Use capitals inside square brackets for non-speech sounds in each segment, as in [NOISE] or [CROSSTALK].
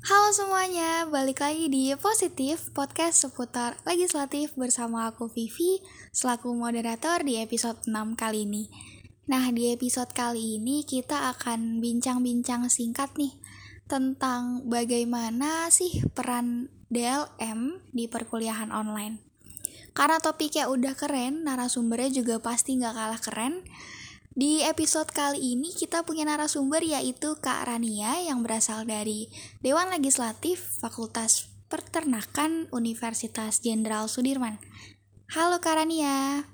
Halo semuanya, balik lagi di Positif Podcast seputar legislatif bersama aku Vivi selaku moderator di episode 6 kali ini. Nah, di episode kali ini kita akan bincang-bincang singkat nih tentang bagaimana sih peran DLM di perkuliahan online. Karena topiknya udah keren, narasumbernya juga pasti nggak kalah keren. Di episode kali ini kita punya narasumber yaitu Kak Rania yang berasal dari Dewan Legislatif Fakultas Peternakan Universitas Jenderal Sudirman. Halo Kak Rania.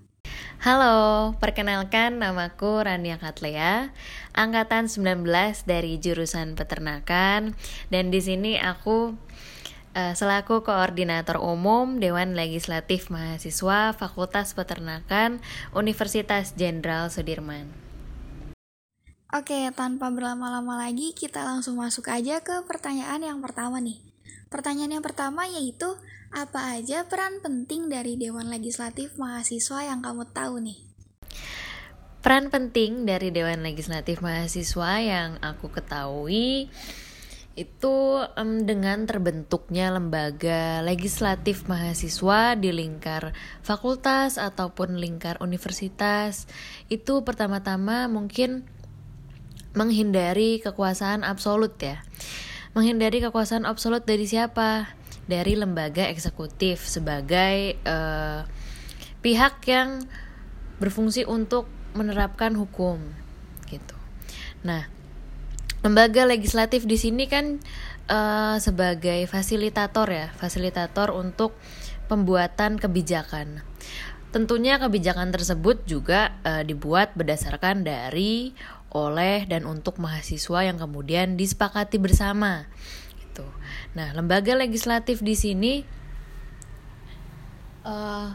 Halo, perkenalkan namaku Rania Katlea, angkatan 19 dari jurusan Peternakan dan di sini aku uh, selaku koordinator umum Dewan Legislatif Mahasiswa Fakultas Peternakan Universitas Jenderal Sudirman. Oke, tanpa berlama-lama lagi, kita langsung masuk aja ke pertanyaan yang pertama nih. Pertanyaan yang pertama yaitu, apa aja peran penting dari Dewan Legislatif Mahasiswa yang kamu tahu nih? Peran penting dari Dewan Legislatif Mahasiswa yang aku ketahui itu um, dengan terbentuknya lembaga legislatif mahasiswa di lingkar fakultas ataupun lingkar universitas itu pertama-tama mungkin menghindari kekuasaan absolut ya. Menghindari kekuasaan absolut dari siapa? Dari lembaga eksekutif sebagai uh, pihak yang berfungsi untuk menerapkan hukum gitu. Nah lembaga legislatif di sini kan uh, sebagai fasilitator ya, fasilitator untuk pembuatan kebijakan. Tentunya kebijakan tersebut juga uh, dibuat berdasarkan dari, oleh dan untuk mahasiswa yang kemudian disepakati bersama. Gitu. Nah, lembaga legislatif di sini uh,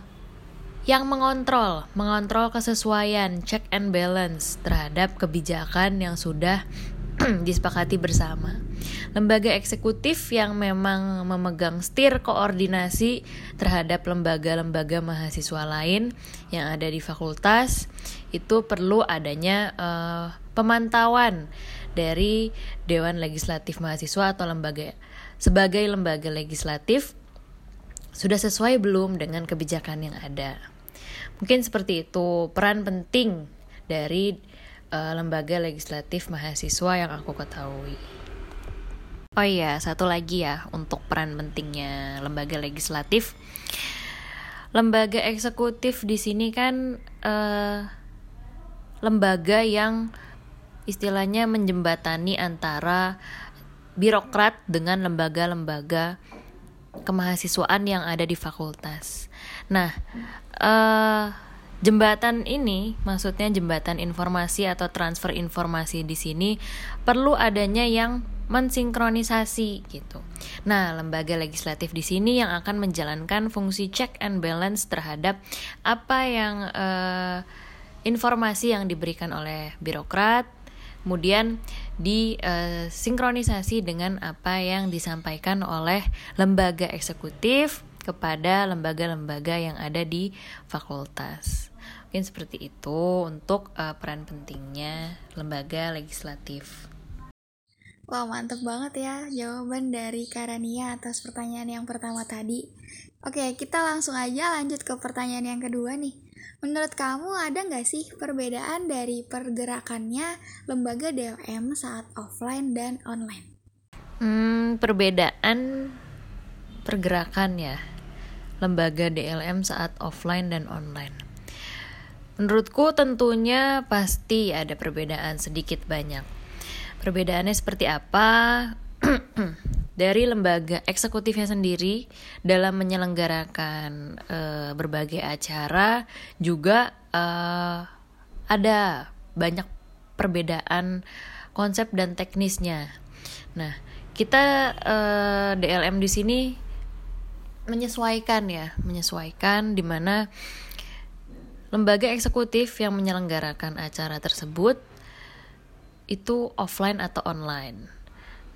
yang mengontrol, mengontrol kesesuaian, check and balance terhadap kebijakan yang sudah [CLEARS THROAT] disepakati bersama. Lembaga eksekutif yang memang memegang stir koordinasi terhadap lembaga-lembaga mahasiswa lain yang ada di fakultas itu perlu adanya uh, pemantauan dari Dewan Legislatif Mahasiswa atau lembaga sebagai lembaga legislatif sudah sesuai belum dengan kebijakan yang ada. Mungkin seperti itu peran penting dari uh, lembaga legislatif mahasiswa yang aku ketahui. Oh iya, satu lagi ya untuk peran pentingnya lembaga legislatif. Lembaga eksekutif di sini kan uh, lembaga yang istilahnya menjembatani antara birokrat dengan lembaga-lembaga kemahasiswaan yang ada di fakultas. Nah, uh, Jembatan ini, maksudnya jembatan informasi atau transfer informasi di sini perlu adanya yang mensinkronisasi gitu. Nah, lembaga legislatif di sini yang akan menjalankan fungsi check and balance terhadap apa yang uh, informasi yang diberikan oleh birokrat, kemudian disinkronisasi dengan apa yang disampaikan oleh lembaga eksekutif kepada lembaga-lembaga yang ada di fakultas. Mungkin seperti itu untuk uh, peran pentingnya lembaga legislatif. Wah mantep banget ya jawaban dari Karania atas pertanyaan yang pertama tadi. Oke kita langsung aja lanjut ke pertanyaan yang kedua nih. Menurut kamu ada nggak sih perbedaan dari pergerakannya lembaga DLM saat offline dan online? Hmm, perbedaan pergerakan ya lembaga DLM saat offline dan online. Menurutku tentunya pasti ada perbedaan sedikit banyak. Perbedaannya seperti apa? [CLEARS THROAT] Dari lembaga eksekutifnya sendiri dalam menyelenggarakan uh, berbagai acara juga uh, ada banyak perbedaan konsep dan teknisnya. Nah, kita uh, eh, DLM di sini menyesuaikan ya, menyesuaikan di mana lembaga eksekutif yang menyelenggarakan acara tersebut itu offline atau online.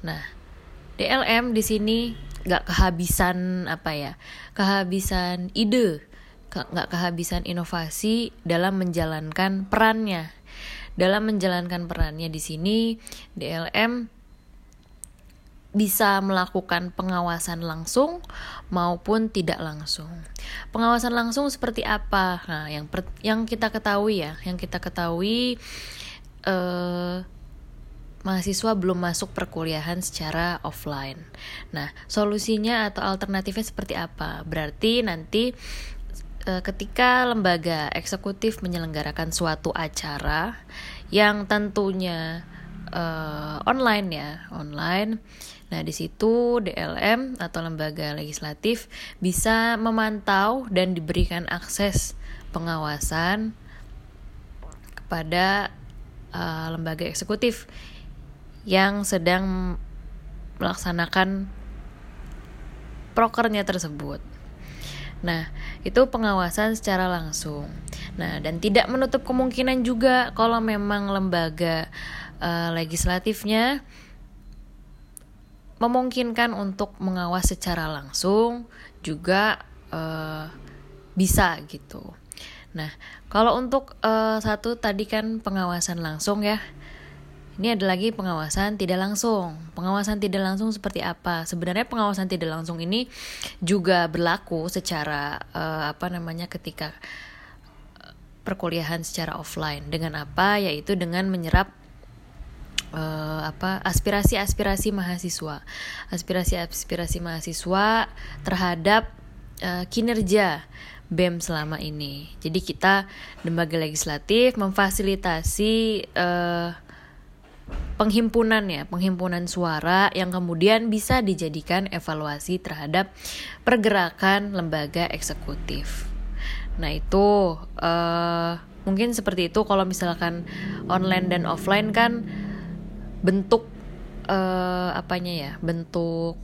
Nah, DLM di sini nggak kehabisan apa ya, kehabisan ide, nggak kehabisan inovasi dalam menjalankan perannya. Dalam menjalankan perannya di sini, DLM bisa melakukan pengawasan langsung maupun tidak langsung. Pengawasan langsung seperti apa? Nah, yang per, yang kita ketahui ya, yang kita ketahui eh, mahasiswa belum masuk perkuliahan secara offline. Nah, solusinya atau alternatifnya seperti apa? Berarti nanti eh, ketika lembaga eksekutif menyelenggarakan suatu acara yang tentunya uh, online ya, online Nah, di situ DLM atau lembaga legislatif bisa memantau dan diberikan akses pengawasan kepada uh, lembaga eksekutif yang sedang melaksanakan prokernya tersebut. Nah, itu pengawasan secara langsung. Nah, dan tidak menutup kemungkinan juga kalau memang lembaga uh, legislatifnya memungkinkan untuk mengawas secara langsung juga uh, bisa gitu. Nah, kalau untuk uh, satu tadi kan pengawasan langsung ya. Ini ada lagi pengawasan tidak langsung. Pengawasan tidak langsung seperti apa? Sebenarnya pengawasan tidak langsung ini juga berlaku secara uh, apa namanya ketika perkuliahan secara offline. Dengan apa? Yaitu dengan menyerap uh, apa aspirasi-aspirasi mahasiswa, aspirasi-aspirasi mahasiswa terhadap uh, kinerja BEM selama ini. Jadi kita lembaga legislatif memfasilitasi uh, penghimpunan ya, penghimpunan suara yang kemudian bisa dijadikan evaluasi terhadap pergerakan lembaga eksekutif. Nah itu uh, mungkin seperti itu kalau misalkan online dan offline kan bentuk uh, apanya ya bentuk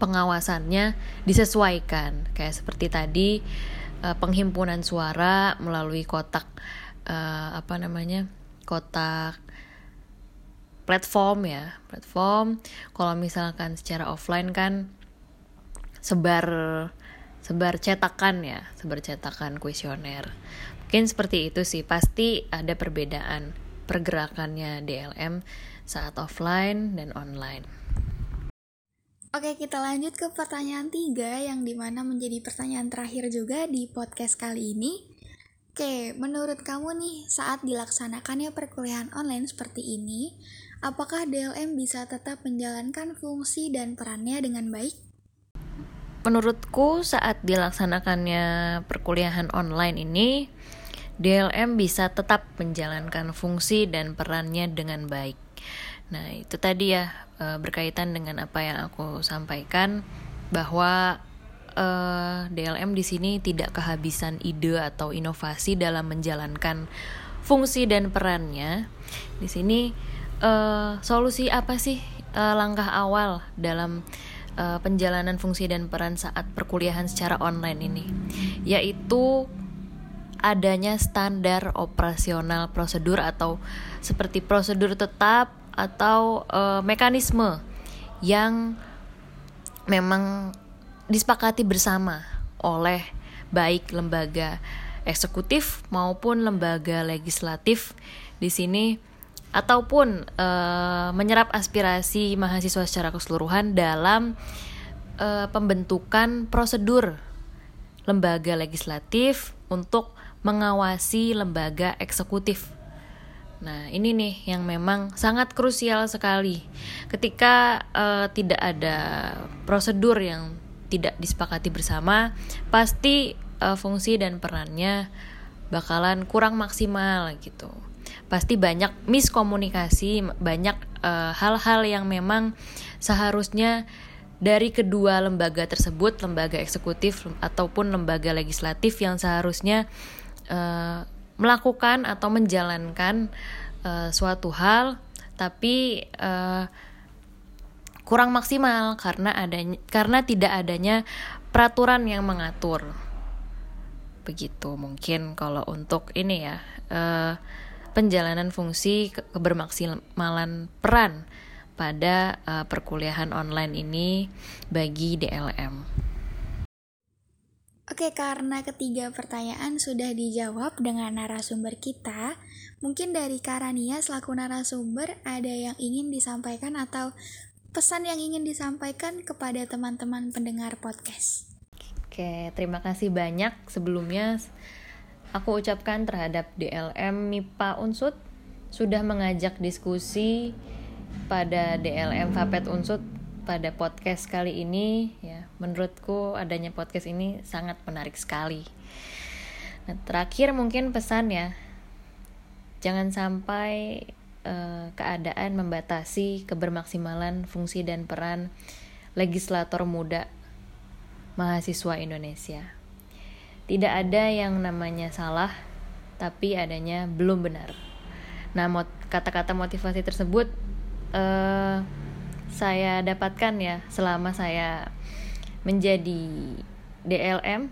pengawasannya disesuaikan. Kayak seperti tadi uh, penghimpunan suara melalui kotak uh, apa namanya kotak platform ya platform. Kalau misalkan secara offline kan sebar sebar cetakan ya sebar cetakan kuesioner. Mungkin seperti itu sih pasti ada perbedaan pergerakannya DLM saat offline dan online. Oke, kita lanjut ke pertanyaan tiga yang di mana menjadi pertanyaan terakhir juga di podcast kali ini. Oke, menurut kamu nih saat dilaksanakannya perkuliahan online seperti ini, apakah DLM bisa tetap menjalankan fungsi dan perannya dengan baik? Menurutku saat dilaksanakannya perkuliahan online ini, DLM bisa tetap menjalankan fungsi dan perannya dengan baik. Nah, itu tadi ya e, berkaitan dengan apa yang aku sampaikan bahwa uh, e, DLM di sini tidak kehabisan ide atau inovasi dalam menjalankan fungsi dan perannya. Di sini uh, solusi apa sih uh, langkah awal dalam uh, penjalanan fungsi dan peran saat perkuliahan secara online ini? Yaitu adanya standar operasional prosedur atau seperti prosedur tetap atau e, mekanisme yang memang disepakati bersama oleh baik lembaga eksekutif maupun lembaga legislatif di sini ataupun e, menyerap aspirasi mahasiswa secara keseluruhan dalam e, pembentukan prosedur lembaga legislatif untuk mengawasi lembaga eksekutif. Nah, ini nih yang memang sangat krusial sekali. Ketika uh, tidak ada prosedur yang tidak disepakati bersama, pasti uh, fungsi dan perannya bakalan kurang maksimal gitu. Pasti banyak miskomunikasi, banyak eh, hal-hal uh, yang memang seharusnya dari kedua lembaga tersebut, lembaga eksekutif ataupun lembaga legislatif yang seharusnya uh, melakukan atau menjalankan uh, suatu hal tapi uh, kurang maksimal karena adanya karena tidak adanya peraturan yang mengatur begitu mungkin kalau untuk ini ya uh, penjalanan fungsi ke kebermaksimalan peran pada uh, perkuliahan online ini bagi DLM. Oke, karena ketiga pertanyaan sudah dijawab dengan narasumber kita, mungkin dari Karania selaku narasumber ada yang ingin disampaikan atau pesan yang ingin disampaikan kepada teman-teman pendengar podcast. Oke, terima kasih banyak sebelumnya aku ucapkan terhadap DLM MIPA Unsut sudah mengajak diskusi pada DLM Fapet Unsut pada podcast kali ini ya menurutku adanya podcast ini sangat menarik sekali nah terakhir mungkin pesan ya jangan sampai uh, keadaan membatasi kebermaksimalan fungsi dan peran legislator muda mahasiswa Indonesia. Tidak ada yang namanya salah, tapi adanya belum benar. Nah, kata-kata motivasi tersebut uh, saya dapatkan ya selama saya menjadi DLM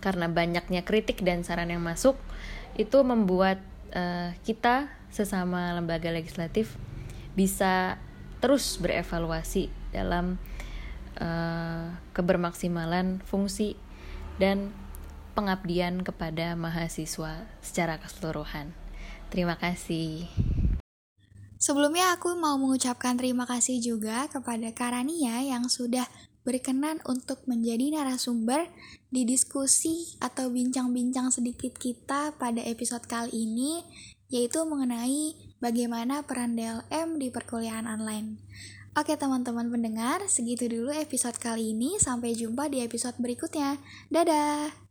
karena banyaknya kritik dan saran yang masuk itu membuat uh, kita sesama lembaga legislatif bisa terus berevaluasi dalam uh, kebermaksimalan fungsi dan pengabdian kepada mahasiswa secara keseluruhan. Terima kasih. Sebelumnya aku mau mengucapkan terima kasih juga kepada Karania yang sudah berkenan untuk menjadi narasumber di diskusi atau bincang-bincang sedikit kita pada episode kali ini yaitu mengenai bagaimana peran DLM di perkuliahan online. Oke teman-teman pendengar, segitu dulu episode kali ini. Sampai jumpa di episode berikutnya. Dadah!